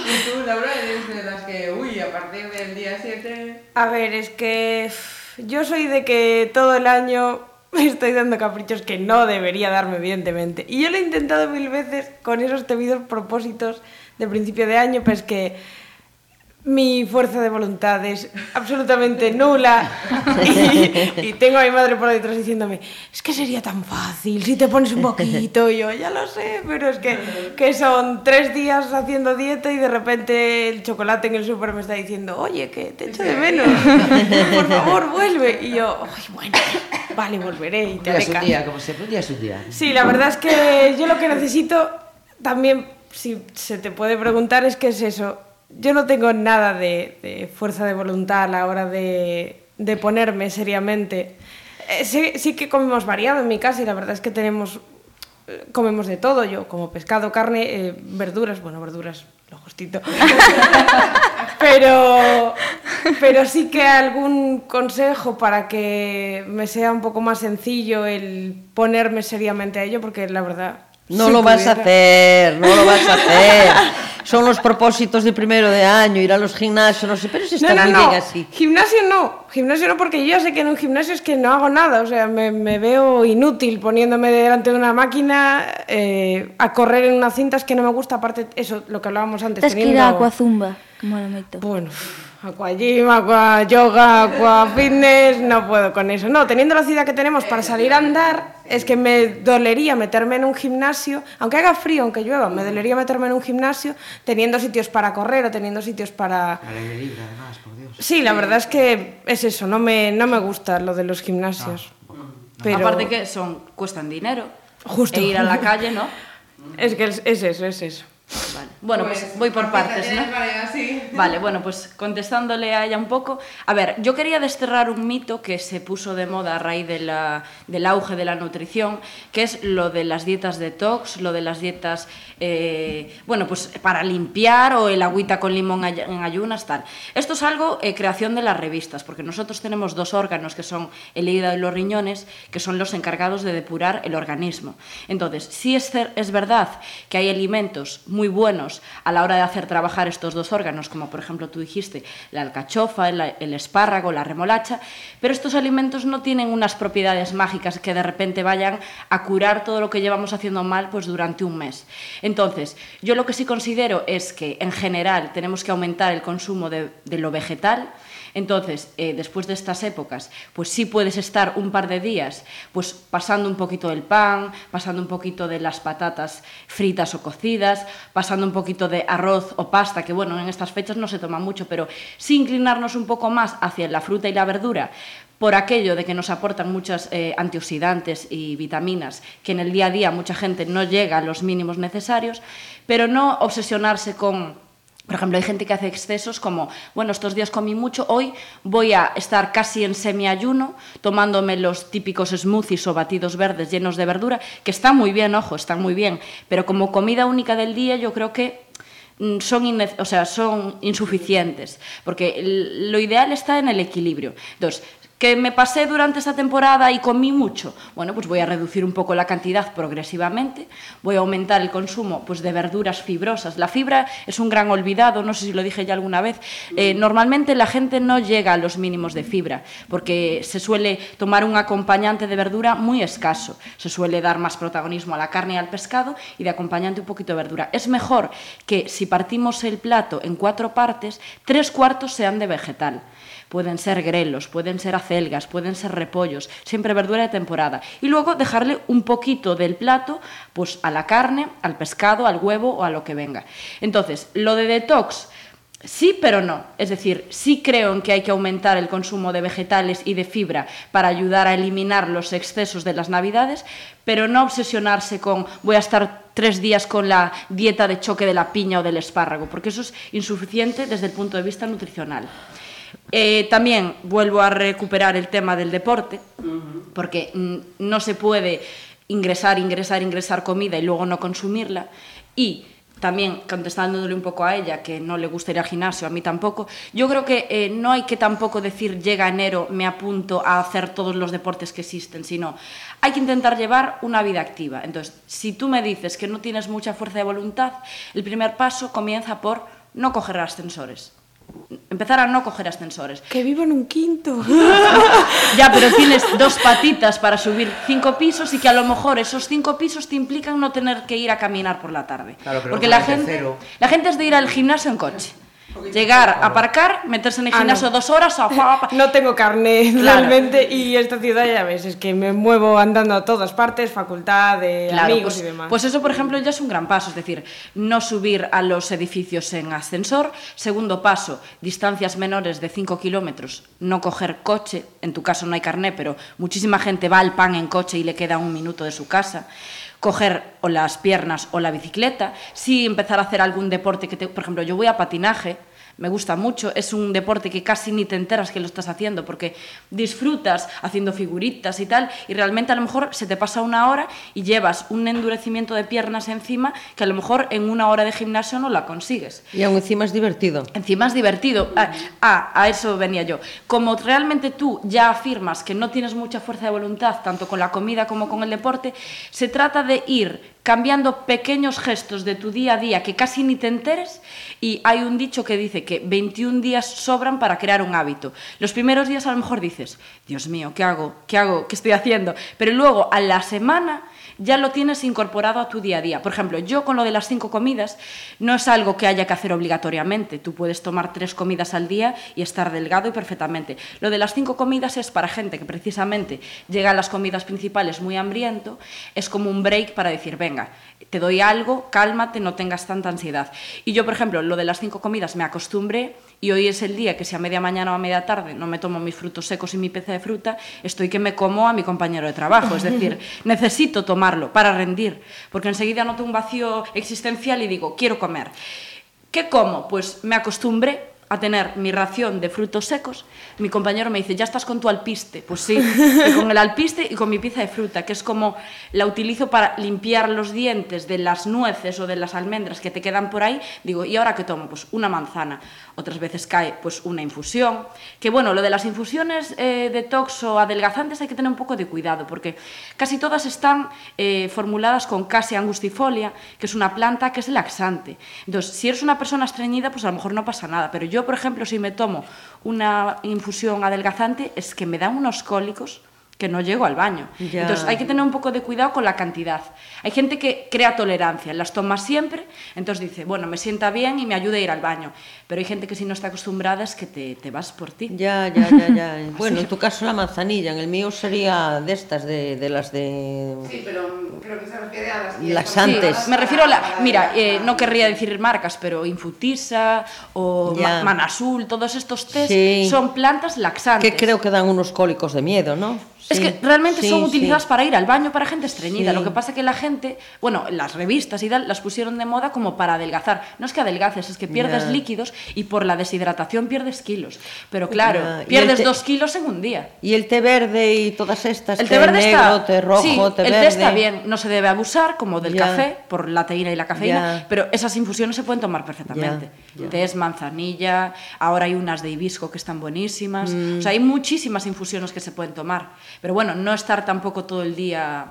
Y tú, Laura, eres de las que, uy, a partir del día 7... A ver, es que yo soy de que todo el año (laughs) me estoy dando caprichos que no debería darme, evidentemente. Y yo lo he intentado mil veces con esos temidos propósitos de principio de año, pues que mi fuerza de voluntad es absolutamente nula (laughs) y, y tengo a mi madre por detrás diciéndome es que sería tan fácil si te pones un poquito y yo ya lo sé pero es que, que son tres días haciendo dieta y de repente el chocolate en el súper me está diciendo oye que te echo de menos por favor vuelve y yo "Ay, bueno vale volveré y te día haré es un caso". día, como siempre, un día es un día. Sí, la verdad es que yo lo que necesito también, si se te puede preguntar, es que es eso. Yo no tengo nada de, de fuerza de voluntad a la hora de, de ponerme seriamente. Eh, sí, sí que comemos variado en mi casa y la verdad es que tenemos eh, comemos de todo, yo como pescado, carne, eh, verduras, bueno, verduras, lo justito. (laughs) pero, pero sí que algún consejo para que me sea un poco más sencillo el ponerme seriamente a ello, porque la verdad... No si lo vas a hacer, no lo vas a hacer. (laughs) Son los propósitos de primero de año, ir a los gimnasios, no sé, pero si está no, muy no. bien así. Gimnasio no. Gimnasio no, porque yo ya sé que en un gimnasio es que no hago nada. O sea, me, me veo inútil poniéndome delante de una máquina eh, a correr en unas cintas que no me gusta. Aparte, eso, lo que hablábamos antes. Tes que ir teniendo- que. Bueno, aqua gym, aqua yoga, aqua fitness, no puedo con eso. No, teniendo la ciudad que tenemos para salir a andar, es que me dolería meterme en un gimnasio, aunque haga frío, aunque llueva, me dolería meterme en un gimnasio teniendo sitios para correr o teniendo sitios para... Además, por Dios. Sí, la verdad es que es eso, no me, no me gusta lo de los gimnasios. Pero Aparte que son cuestan dinero. Justo. E ir a la calle, ¿no? (laughs) es que es, es eso, es eso. Vale. Bueno, pues, voy por partes, ¿no? sí. Vale, bueno, pues contestándole a ella un poco. A ver, yo quería desterrar un mito que se puso de moda a raíz de la- del auge de la nutrición, que es lo de las dietas detox, lo de las dietas, eh, bueno, pues para limpiar o el agüita con limón en ayunas, tal. Esto es algo eh, creación de las revistas, porque nosotros tenemos dos órganos que son el hígado y los riñones, que son los encargados de depurar el organismo. Entonces, sí es, es verdad que hay alimentos muy buenos a la hora de hacer trabajar estos dos órganos, como por ejemplo tú dijiste, la alcachofa, el, espárrago, la remolacha, pero estos alimentos no tienen unas propiedades mágicas que de repente vayan a curar todo lo que llevamos haciendo mal pues durante un mes. Entonces, yo lo que sí considero es que en general tenemos que aumentar el consumo de lo vegetal, Entonces, eh, después de estas épocas, pues sí puedes estar un par de días pues pasando un poquito del pan, pasando un poquito de las patatas fritas o cocidas, pasando un poquito de arroz o pasta, que bueno, en estas fechas no se toma mucho, pero sí inclinarnos un poco más hacia la fruta y la verdura, por aquello de que nos aportan muchos eh, antioxidantes y vitaminas que en el día a día mucha gente no llega a los mínimos necesarios, pero no obsesionarse con por ejemplo, hay gente que hace excesos como, bueno, estos días comí mucho, hoy voy a estar casi en semiayuno, tomándome los típicos smoothies o batidos verdes llenos de verdura, que están muy bien, ojo, están muy bien, pero como comida única del día yo creo que mm, son, o sea, son insuficientes, porque lo ideal está en el equilibrio. Entonces, que me pasé durante esta temporada y comí mucho, bueno, pues voy a reducir un poco la cantidad progresivamente, voy a aumentar el consumo pues, de verduras fibrosas. La fibra es un gran olvidado, no sé si lo dije ya alguna vez, eh, normalmente la gente no llega a los mínimos de fibra, porque se suele tomar un acompañante de verdura muy escaso, se suele dar más protagonismo a la carne y al pescado y de acompañante un poquito de verdura. Es mejor que si partimos el plato en cuatro partes, tres cuartos sean de vegetal pueden ser grelos, pueden ser acelgas, pueden ser repollos, siempre verdura de temporada. Y luego dejarle un poquito del plato pues a la carne, al pescado, al huevo o a lo que venga. Entonces, lo de detox, Sí, pero no. Es decir, sí creo en que hay que aumentar el consumo de vegetales y de fibra para ayudar a eliminar los excesos de las navidades, pero no obsesionarse con voy a estar tres días con la dieta de choque de la piña o del espárrago, porque eso es insuficiente desde el punto de vista nutricional. Eh, también vuelvo a recuperar el tema del deporte, porque no se puede ingresar, ingresar, ingresar comida y luego no consumirla. Y también contestándole un poco a ella, que no le gusta ir al gimnasio, a mí tampoco, yo creo que eh, no hay que tampoco decir llega enero, me apunto a hacer todos los deportes que existen, sino hay que intentar llevar una vida activa. Entonces, si tú me dices que no tienes mucha fuerza de voluntad, el primer paso comienza por no coger ascensores empezar a no coger ascensores. Que vivo en un quinto. (laughs) ya, pero tienes dos patitas para subir cinco pisos y que a lo mejor esos cinco pisos te implican no tener que ir a caminar por la tarde. Porque la gente, la gente es de ir al gimnasio en coche. Llegar, aparcar, meterse en el ah, gimnasio dos horas. (laughs) no tengo carne realmente y esta ciudad ya ves, es que me muevo andando a todas partes, facultad, de amigos pues, y demás. Pues eso, por ejemplo, ya es un gran paso, es decir, no subir a los edificios en ascensor. Segundo paso, distancias menores de 5 kilómetros, no coger coche. En tu caso no hay carné, pero muchísima gente va al pan en coche y le queda un minuto de su casa coger o las piernas o la bicicleta, sí empezar a hacer algún deporte que te, por ejemplo, yo voy a patinaje, me gusta mucho, es un deporte que casi ni te enteras que lo estás haciendo porque disfrutas haciendo figuritas y tal y realmente a lo mejor se te pasa una hora y llevas un endurecimiento de piernas encima que a lo mejor en una hora de gimnasio no la consigues. Y aún encima es divertido. Encima es divertido. Ah, ah, a eso venía yo. Como realmente tú ya afirmas que no tienes mucha fuerza de voluntad, tanto con la comida como con el deporte, se trata de ir cambiando pequeños gestos de tu día a día que casi ni te enteres y hay un dicho que dice que 21 días sobran para crear un hábito. Los primeros días a lo mejor dices, Dios mío, ¿qué hago? ¿Qué hago? ¿Qué estoy haciendo? Pero luego a la semana ya lo tienes incorporado a tu día a día. Por ejemplo, yo con lo de las cinco comidas no es algo que haya que hacer obligatoriamente. Tú puedes tomar tres comidas al día y estar delgado y perfectamente. Lo de las cinco comidas es para gente que precisamente llega a las comidas principales muy hambriento, es como un break para decir, venga, te doy algo, cálmate, no tengas tanta ansiedad. Y yo, por ejemplo, lo de las cinco comidas me acostumbré y hoy es el día que si a media mañana o a media tarde no me tomo mis frutos secos y mi peza de fruta, estoy que me como a mi compañero de trabajo. Es decir, (laughs) necesito para rendir, porque enseguida noto un vacío existencial y digo, quiero comer. ¿Qué como? Pues me acostumbré a tener mi ración de frutos secos, mi compañero me dice, ya estás con tu alpiste. Pues sí, (laughs) con el alpiste y con mi pizza de fruta, que es como la utilizo para limpiar los dientes de las nueces o de las almendras que te quedan por ahí. Digo, ¿y ahora qué tomo? Pues una manzana. Otras veces cae pues una infusión. Que bueno, lo de las infusiones eh, detox o adelgazantes hay que tener un poco de cuidado, porque casi todas están eh, formuladas con Cassia angustifolia, que es una planta que es laxante. Entonces, si eres una persona estreñida, pues a lo mejor no pasa nada, pero yo, por ejemplo, si me tomo una infusión adelgazante, es que me dan unos cólicos que no llego al baño. Ya. Entonces hay que tener un poco de cuidado con la cantidad. Hay gente que crea tolerancia, las toma siempre, entonces dice, bueno, me sienta bien y me ayuda a ir al baño. Pero hay gente que si no está acostumbrada es que te, te vas por ti. Ya, ya, ya, ya. (laughs) Bueno, en tu caso la manzanilla, en el mío sería de estas, de, de las de... Sí, pero creo que se refiere a las Laxantes. Sí, me refiero a la... Mira, eh, no querría decir marcas, pero Infutisa o Ya. Ma- Manazul, todos estos Sí. son plantas laxantes. Que creo que dan unos cólicos de miedo, ¿no? Es que realmente sí, son sí. utilizadas para ir al baño para gente estreñida. Lo que pasa que la gente, bueno, las revistas y tal las pusieron de moda como para adelgazar. No es que adelgaces, es que pierdes líquidos y por la deshidratación pierdes kilos. Pero claro, pierdes dos kilos en un día. Y el té verde y todas estas, El té té verde negro, está, té rojo, sí, té el verde. té está bien, no se debe abusar como del café por la teína y la cafeína, pero esas infusiones se pueden tomar perfectamente. Ya, ya. Tés manzanilla, ahora hay unas de hibisco que están buenísimas, Mm. o sea, hay muchísimas infusiones que se pueden tomar, pero bueno, no estar tampoco todo el día.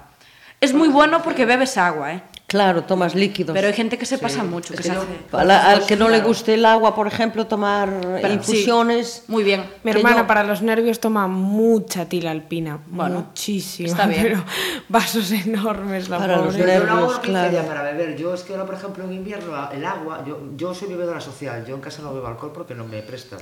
Es muy bueno porque bebes agua, ¿eh? Claro, tomas líquidos. Pero hay gente que se pasa mucho, que que se hace. La- al que no le guste el agua, por ejemplo, tomar Pero- infusiones. sí, muy bien. Mi hermana yo- para los nervios toma mucha tila alpina, Bueno, muchísimo, está bien. pero (laughs) vasos enormes la Para los pobre. nervios. Yo no hago claro. para beber. Yo es que ahora, por ejemplo, en invierno, el agua, yo, yo soy bebedora social, yo en casa no bebo alcohol porque no me presta.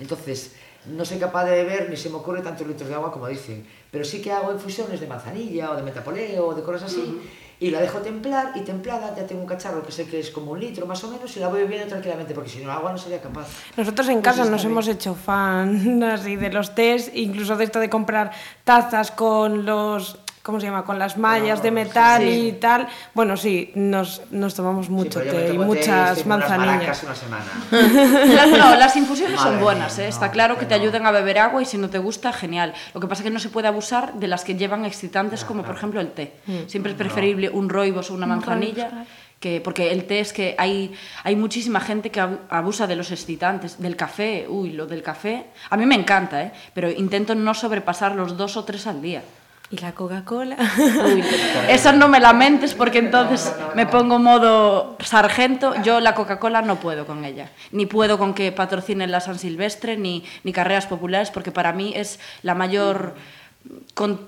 Entonces, no soy capaz de beber ni se me ocurre tantos litros de agua como dicen. Pero sí que hago infusiones de manzanilla o de metapoleo o de cosas así. Y la dejo templar y templada, ya tengo un cacharro que sé que es como un litro más o menos y la voy bebiendo tranquilamente porque si no, el agua no sería capaz. Nosotros en casa nos bien. hemos hecho fan así de los tés, incluso de esto de comprar tazas con los, ¿cómo se llama? Con las mallas de metal y tal. Bueno, sí, nos, nos tomamos Sí, mucho me té y muchas con unas manzanillas. una semana. (laughs) No, las infusiones Madre son buenas, mía, ¿eh? no, está claro que que te no. ayudan a beber agua y si no te gusta, genial. Lo que pasa es que no se puede abusar de las que llevan excitantes como por ejemplo el té. Siempre es preferible un roibos o una manzanilla. Que, porque el té es que hay, hay muchísima gente que abu- abusa de los excitantes, del café, uy, lo del café, a mí me encanta, ¿eh? pero intento no sobrepasar los dos o tres al día. Y la Coca-Cola. Uy, (laughs) esa no me la mentes porque entonces me pongo modo sargento. Yo la Coca-Cola no puedo con ella. Ni puedo con que patrocinen la San Silvestre ni, ni carreras populares porque para mí es la mayor... con-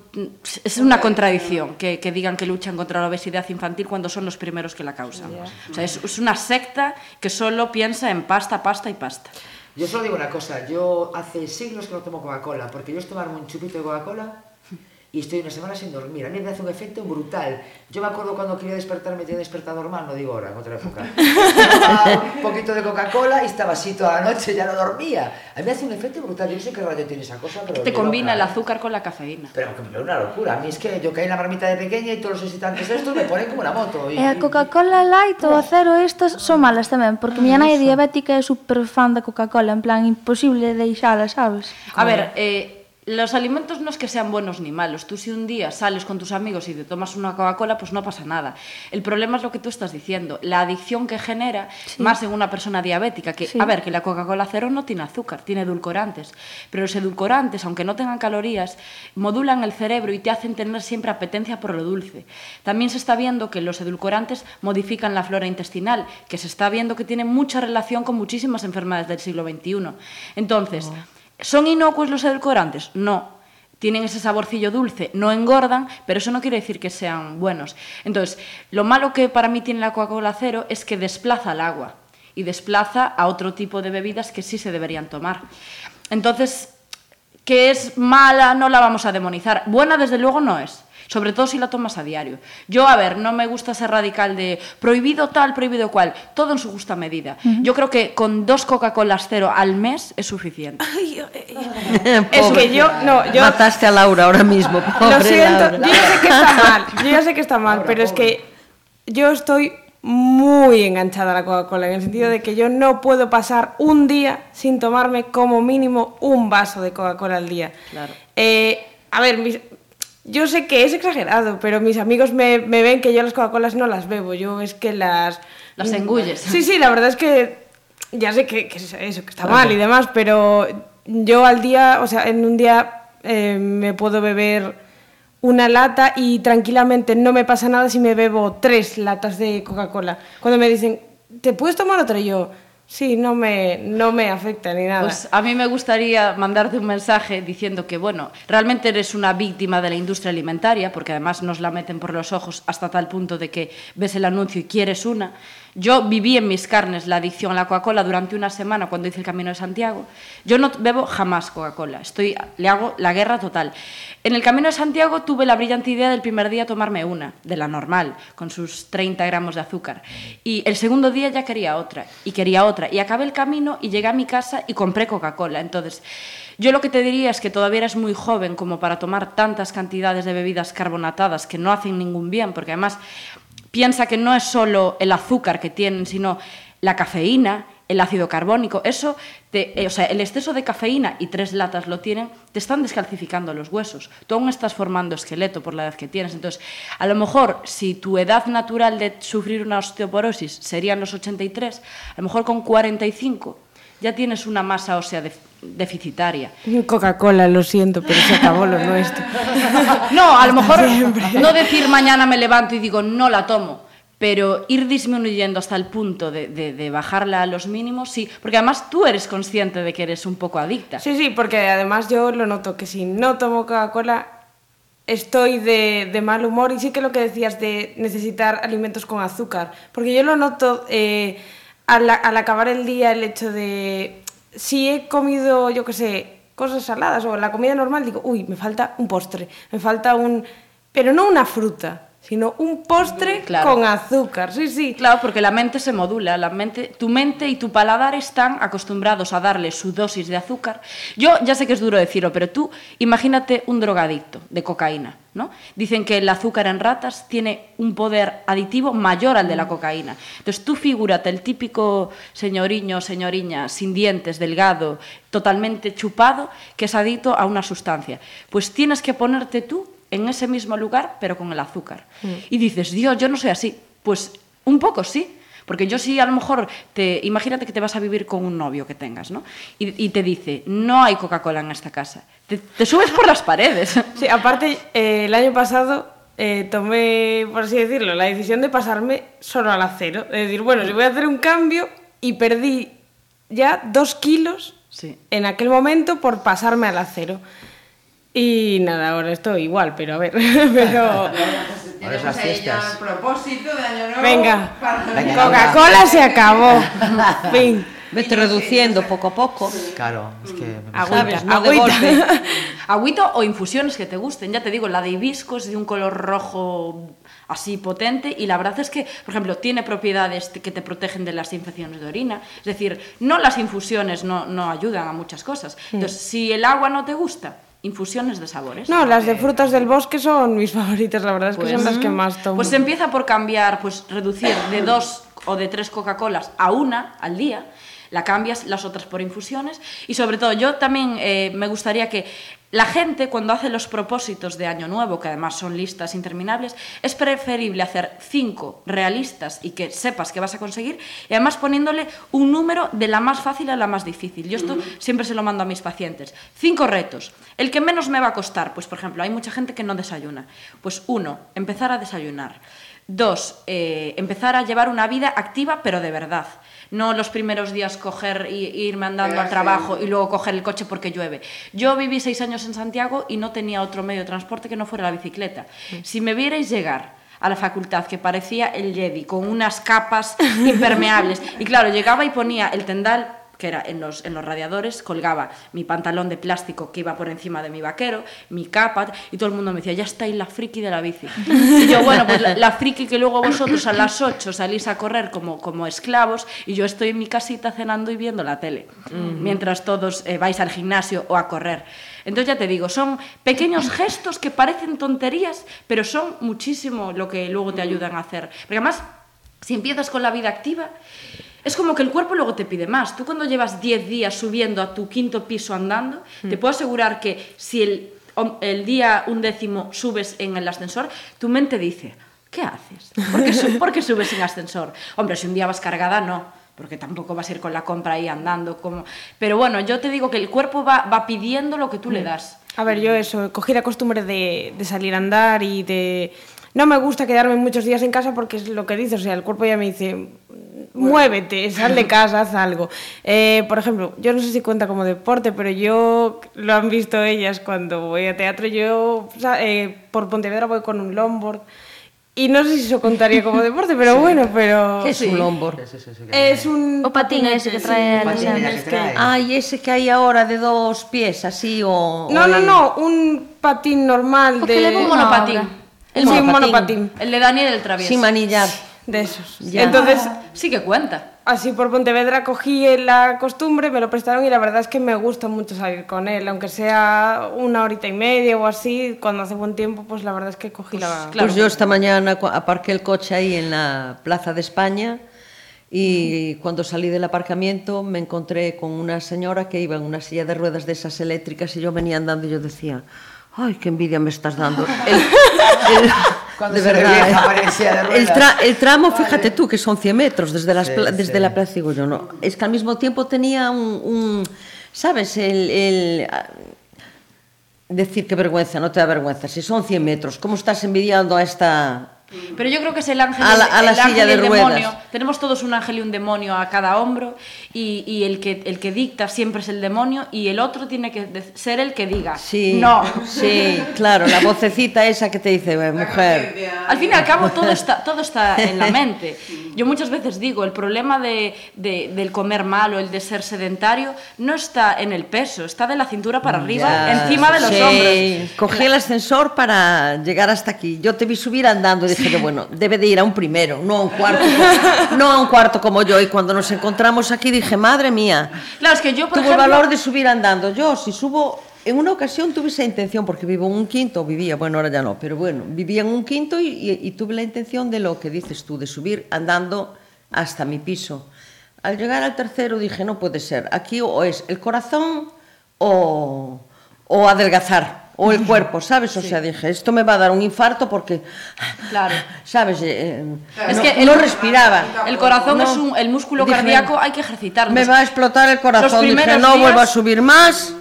es una contradicción que, que digan que luchan contra la obesidad infantil cuando son los primeros que la causan. O sea, es, es una secta que solo piensa en pasta, pasta y pasta. Yo solo digo una cosa, yo hace siglos que no tomo Coca-Cola, porque yo es tomarme un chupito de Coca-Cola e estoy unha semana sen dormir. A mí me hace un efecto brutal. Yo me acordo cando quería despertarme, tenía despertador mal, no digo ahora, en outra época. (laughs) un poquito de Coca-Cola e estaba así toda a noche, ya no dormía. A mí me hace un efecto brutal. Yo no sé qué radio tiene esa cosa, pero... Te combina loca. el azúcar con la cafeína. Pero que me una locura. A mí es que yo caí en la marmita de pequeña e todos os excitantes estos me ponen como una moto. Y, e a Coca-Cola light ou a cero estas son malas tamén, porque miña nai é diabética e super fan da Coca-Cola, en plan imposible deixala, sabes? A ver, eh, los alimentos no es que sean buenos ni malos. Tú si un día sales con tus amigos y te tomas una Coca-Cola, pues no pasa nada. El problema es lo que tú estás diciendo, la adicción que genera, más en una persona diabética, que, Sí. a ver, que la Coca-Cola cero no tiene azúcar, tiene edulcorantes, pero los edulcorantes, aunque no tengan calorías, modulan el cerebro y te hacen tener siempre apetencia por lo dulce. También se está viendo que los edulcorantes modifican la flora intestinal, que se está viendo que tiene mucha relación con muchísimas enfermedades del siglo XXI. Entonces, ¿Son inocuos los edulcorantes? No. Tienen ese saborcillo dulce, no engordan, pero eso no quiere decir que sean buenos. Entonces, lo malo que para mí tiene la Coca-Cola cero es que desplaza el agua y desplaza a otro tipo de bebidas que sí se deberían tomar. Entonces, que es mala, no la vamos a demonizar. Buena, desde luego, no es. Sobre todo si la tomas a diario. Yo, a ver, no me gusta ser radical de prohibido tal, prohibido cual. Todo en su justa medida. Yo creo que con dos Coca-Colas cero al mes es suficiente. (laughs) Es que yo, no, yo Mataste a Laura ahora mismo, pobre lo siento, Laura. yo ya sé que está mal, yo ya sé que está mal, pero es que yo estoy muy enganchada a la Coca-Cola, en el sentido de que yo no puedo pasar un día sin tomarme como mínimo un vaso de Coca-Cola al día. Claro. Eh, a ver, mis- yo sé que es exagerado, pero mis amigos me, me ven que yo las Coca-Colas no las bebo, yo es que las... Las engulles. Sí, sí, la verdad es que ya sé que, que es eso, que está mal y demás, pero yo al día, o sea, en un día eh, me puedo beber una lata y tranquilamente no me pasa nada si me bebo tres latas de Coca-Cola. Cuando me dicen, ¿te puedes tomar otra? Y yo, Sí, no me, no me afecta ni nada. Pues a mí me gustaría mandarte un mensaje diciendo que, bueno, realmente eres una víctima de la industria alimentaria, porque además nos la meten por los ojos hasta tal punto de que ves el anuncio y quieres una. Yo viví en mis carnes la adicción a la Coca-Cola durante una semana cuando hice el Camino de Santiago. Yo no bebo jamás Coca-Cola, estoy le hago la guerra total. En el Camino de Santiago tuve la brillante idea del primer día tomarme una, de la normal, con sus 30 gramos de azúcar. Y el segundo día ya quería otra, y quería otra. Y acabé el camino y llegué a mi casa y compré Coca-Cola. Entonces, yo lo que te diría es que todavía eres muy joven como para tomar tantas cantidades de bebidas carbonatadas que no hacen ningún bien, porque además piensa que no es solo el azúcar que tienen, sino la cafeína, el ácido carbónico. Eso, te, eh, o sea, el exceso de cafeína y tres latas lo tienen, te están descalcificando los huesos. Tú aún estás formando esqueleto por la edad que tienes. Entonces, a lo mejor, si tu edad natural de sufrir una osteoporosis serían los 83, a lo mejor con 45 ya tienes una masa ósea def- deficitaria. Coca-Cola, lo siento, pero se acabó lo nuestro. (laughs) No, a lo mejor no decir mañana me levanto y digo no la tomo, pero ir disminuyendo hasta el punto de, de- de bajarla a los mínimos, sí, porque además tú eres consciente de que eres un poco adicta. Sí, sí, porque además yo lo noto que si no tomo Coca-Cola estoy de, de mal humor y sí que lo que decías de necesitar alimentos con azúcar, porque yo lo noto eh, al, al acabar el día el hecho de si he comido, yo qué sé, cosas saladas o la comida normal, digo, uy, me falta un postre, me falta un... pero no una fruta, sino un postre Claro. con azúcar, sí, sí. Claro, porque la mente se modula, la mente, tu mente y tu paladar están acostumbrados a darle su dosis de azúcar. Yo ya sé que es duro decirlo, pero tú imagínate un drogadicto de cocaína, ¿no? Dicen que el azúcar en ratas tiene un poder aditivo mayor al de la cocaína. Entonces tú figúrate el típico señoriño, señoriña sin dientes, delgado, totalmente chupado, que es adicto a una sustancia. Pues tienes que ponerte tú en ese mismo lugar, pero con el azúcar. Y dices, Dios, yo no soy así. Pues un poco sí. Porque yo sí, a lo mejor, te, imagínate que te vas a vivir con un novio que tengas, ¿no? Y, y te dice, no hay Coca-Cola en esta casa. Te, te subes por las paredes. (laughs) Sí, aparte, eh, el año pasado eh, tomé, por así decirlo, la decisión de pasarme solo al acero. Es decir, bueno, si voy a hacer un cambio y perdí ya dos kilos Sí. en aquel momento por pasarme al acero. Y nada, ahora estoy igual, pero a ver, (laughs) pero... Las Tenemos ahí ya fiestas. el propósito de año nuevo. Venga, Coca-Cola se acabó. (laughs) fin. Vete reduciendo poco a poco. Claro, es que... me Agüita. No. Agüita (laughs) o infusiones que te gusten. Ya te digo, la de hibisco es de un color rojo así potente y la verdad es que, por ejemplo, tiene propiedades que te protegen de las infecciones de orina. Es decir, no las infusiones no, no ayudan a muchas cosas. Entonces, si el agua no te gusta, infusiones de sabores. No, las de frutas del bosque son mis (laughs) favoritas, la verdad es que son las que más tomo. Pues empieza por cambiar, pues reducir de (coughs) dos o de tres Coca-Colas a una al día, la cambias las otras por infusiones y sobre todo yo también eh, me gustaría que la gente cuando hace los propósitos de Año Nuevo, que además son listas interminables, es preferible hacer cinco realistas y que sepas que vas a conseguir y además poniéndole un número de la más fácil a la más difícil. Yo esto siempre se lo mando a mis pacientes. Cinco retos. El que menos me va a costar, pues por ejemplo, hay mucha gente que no desayuna. Pues uno, empezar a desayunar. Dos, eh, empezar a llevar una vida activa, pero de verdad. No los primeros días coger y y irme andando al Pegarse. trabajo y luego coger el coche porque llueve. Yo viví seis años en Santiago y no tenía otro medio de transporte que no fuera la bicicleta. Si me vierais llegar a la facultad que parecía el Jedi con unas capas impermeables (laughs) y claro, llegaba y ponía el tendal que era en los, en los radiadores, colgaba mi pantalón de plástico que iba por encima de mi vaquero, mi capa, y todo el mundo me decía, ya está ahí la friki de la bici. Y yo, bueno, pues la, la friki que luego vosotros a las 8 salís a correr como, como esclavos, y yo estoy en mi casita cenando y viendo la tele, mientras todos eh, vais al gimnasio o a correr. Entonces ya te digo, son pequeños gestos que parecen tonterías, pero son muchísimo lo que luego te ayudan a hacer. Porque además, si empiezas con la vida activa, es como que el cuerpo luego te pide más. Tú cuando llevas 10 días subiendo a tu quinto piso andando, te puedo asegurar que si el, el día undécimo subes en el ascensor, tu mente dice, ¿qué haces? ¿Por qué, su- (laughs) por qué subes en ascensor? Hombre, si un día vas cargada, no, porque tampoco vas a ir con la compra ahí andando. Como... Pero bueno, yo te digo que el cuerpo va, va pidiendo lo que tú le das. A ver, yo eso, cogí la costumbre de, de salir a andar y de no me gusta quedarme muchos días en casa porque es lo que dices, o sea, el cuerpo ya me dice, muévete, sal de (laughs) casa, haz algo. Eh, por ejemplo, yo no sé si cuenta como deporte, pero yo, lo han visto ellas cuando voy a teatro, yo eh, por Pontevedra voy con un longboard. Y no sé si eso contaría como (laughs) deporte, pero bueno, pero... Que es un longboard? Sí, sí, sí, que- Es un... O patín ese que trae patín Alexandra. ese que trae. Ay, ese que hay ahora de dos pies, así o... No, o no, el- no, un patín normal de... le Un Una monopatín. El Sí, monopatín. monopatín. El de Daniel el Travieso. Sin manillar. De esos. Ya. Entonces, Sí que cuenta. así por Pontevedra cogí la costumbre, me lo prestaron y la verdad es que me gusta mucho salir con él, aunque sea una horita y media o así, cuando hace buen tiempo, pues la verdad es que cogí la... claro. Pues yo esta mañana aparqué el coche ahí en la Plaza de España y cuando salí del aparcamiento me encontré con una señora que iba en una silla de ruedas de esas eléctricas y yo venía andando y yo decía, ay, qué envidia me estás dando. (laughs) El, el- Cuando de se verdad, vieja, ¿eh? de el, tra- el tramo, fíjate tú, que son 100 metros desde, las Sí, desde sí. la plaza, digo yo, no. Es que al mismo tiempo tenía un, un- ¿sabes? El, el- ah, decir qué vergüenza, no te da vergüenza. Si son 100 metros, ¿cómo estás envidiando a esta... Pero yo creo que es el ángel, A la- a la el ángel silla de el ruedas. demonio. Tenemos todos un ángel y un demonio a cada hombro y, y el, que, el que dicta siempre es el demonio y el otro tiene que ser el que diga Sí, no. sí, claro, la vocecita esa que te dice, "Eh, mujer, Al fin y al cabo todo está, todo está (laughs) en la mente. Yo muchas veces digo, el problema de, de- del comer mal o el de ser sedentario no está en el peso, está de la cintura para arriba, Ya, encima de los sí. hombros. Cogí el ascensor para llegar hasta aquí. Yo te vi subir andando dije, yo, bueno, debe de ir a un primero, no a un cuarto, no a un cuarto como yo. Y cuando nos encontramos aquí dije, madre mía, Claro, es que yo, por tuvo el valor de subir andando. Yo, si subo, en una ocasión tuve esa intención, porque vivo en un quinto, vivía, bueno, ahora ya no, pero bueno, vivía en un quinto y, y- y tuve la intención de lo que dices tú, de subir andando hasta mi piso. Al llegar al tercero dije, no puede ser, aquí o es el corazón o, o adelgazar, o el cuerpo, ¿sabes? O sea, dije, esto me va a dar un infarto porque, Claro. (laughs) ¿sabes? Eh, Es no, que el- no respiraba. El corazón No. es un, el músculo Dije, cardíaco, hay que ejercitarlo. Me va a explotar el corazón. Los Dije, no días- vuelvo a subir más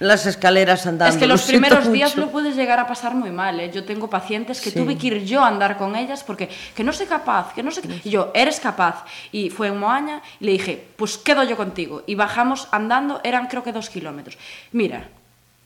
las escaleras andando. Es que lo los siento primeros días mucho. lo puedes llegar a pasar muy mal. ¿eh? Yo tengo pacientes que Sí. tuve que ir yo a andar con ellas porque que no soy capaz, que no sé. Y yo, eres capaz. Y fue en Moaña y le dije, pues quedo yo contigo. Y bajamos andando, eran creo que dos kilómetros. Mira,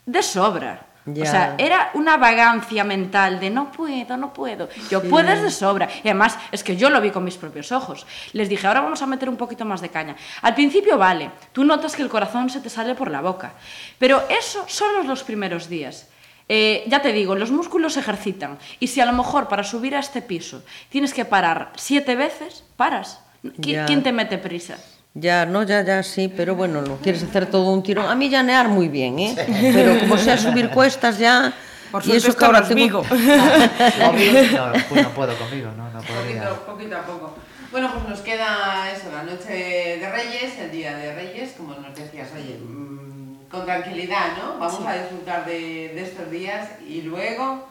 de sobra. O sea, era una vagancia mental de no puedo, no puedo. Yo puedes de sobra. Y además, es que yo lo vi con mis propios ojos. Les dije, ahora vamos a meter un poquito más de caña. Al principio vale, tú notas que el corazón se te sale por la boca. Pero eso solo los primeros días. Eh, ya te digo, los músculos se ejercitan. Y si a lo mejor para subir a este piso tienes que parar siete veces, paras. ¿Qui- Ya. ¿Quién te mete prisa? Ya, no, ya, ya, sí, pero bueno, lo quieres hacer todo un tirón. A mí llanear muy bien, ¿eh? Pero como sea subir cuestas ya... Por y eso que ahora más tengo... No, (laughs) pues no puedo conmigo, no, no podría. Poquito, poquito a poco. Bueno, pues nos queda eso, la noche de Reyes, el día de Reyes, como nos decías, oye, mm, con tranquilidad, ¿no? Vamos a disfrutar de, de estos días y luego,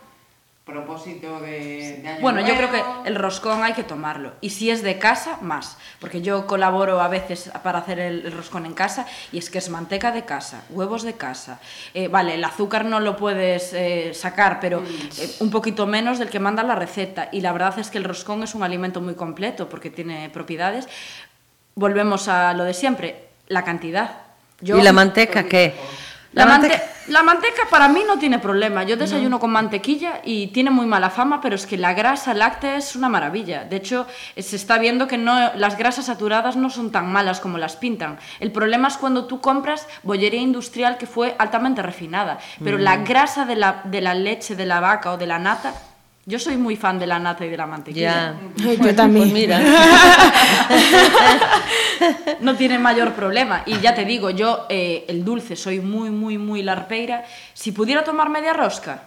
propósito de, de año Bueno, yo creo que el roscón hay que tomarlo. Y si es de casa, más. Porque yo colaboro a veces para hacer el, el roscón en casa y es que es manteca de casa, huevos de casa. Eh, vale, el azúcar no lo puedes eh, sacar, pero eh, un poquito menos del que manda la receta. Y la verdad es que el roscón es un alimento muy completo porque tiene propiedades. Volvemos a lo de siempre, la cantidad. Yo- ¿Y la manteca qué? La, mante- la manteca para mí no tiene problema. Yo desayuno con mantequilla y tiene muy mala fama, pero es que la grasa láctea es una maravilla. De hecho, se está viendo que no, las grasas saturadas no son tan malas como las pintan. El problema es cuando tú compras bollería industrial que fue altamente refinada. Pero la grasa de la, de la leche de la vaca o de la nata, yo soy muy fan de la nata y de la mantequilla. Ya. Yo también. Pues mira, (laughs) no tiene mayor problema. Y ya te digo, yo eh, el dulce soy muy, muy, muy larpeira. Si pudiera tomar media rosca,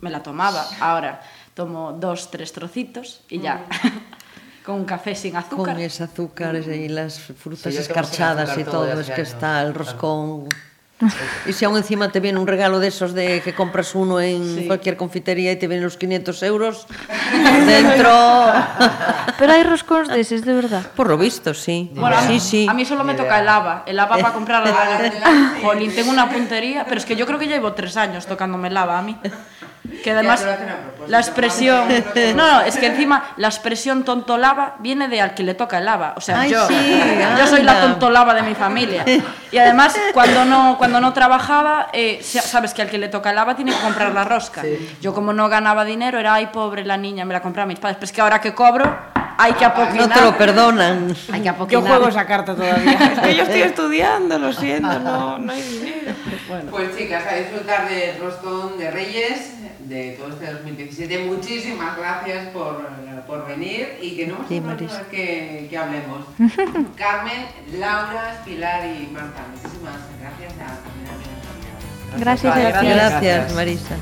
me la tomaba. Ahora tomo dos, tres trocitos y ya. (laughs) Con un café sin azúcar. con ese azúcar y las frutas Sí, escarchadas azúcar y todo es que años, está el claro. E se aún encima te viene un regalo desos de, de que compras uno en sí. cualquier confitería e te vienen los 500 euros (laughs) dentro... Pero hai roscóns deses, de verdad. Por lo visto, sí. Bueno, sí, a, sí. a mí solo me toca el lava. El lava para comprar... La... (laughs) Jolín, tengo una puntería. Pero es que yo creo que llevo tres años tocándome el lava a mí. Que además la expresión No, no, es que encima la expresión tontolaba viene de al que le toca el lava, o sea, Ay, yo sí, (laughs) yo soy la tontolaba de mi familia. Y además cuando no cuando no trabajaba, eh, sa- sabes que al que le toca el lava tiene que comprar la rosca. Yo como no ganaba dinero era ay pobre la niña, me la compraban mis padres, pero es que ahora que cobro hay que apoquinar. No te lo perdonan. Hay que Yo apoquinar. juego esa carta todavía. (laughs) Es que yo estoy estudiando, lo siento, no, no hay dinero. Pues chicas, a disfrutar del roscón de Reyes de todo este 2017. Muchísimas gracias por, por venir y que no hemos Sí, que, que hablemos. (laughs) Carmen, Laura, Pilar y Marta, muchísimas gracias a Gracias a ti. Gracias, Marisa.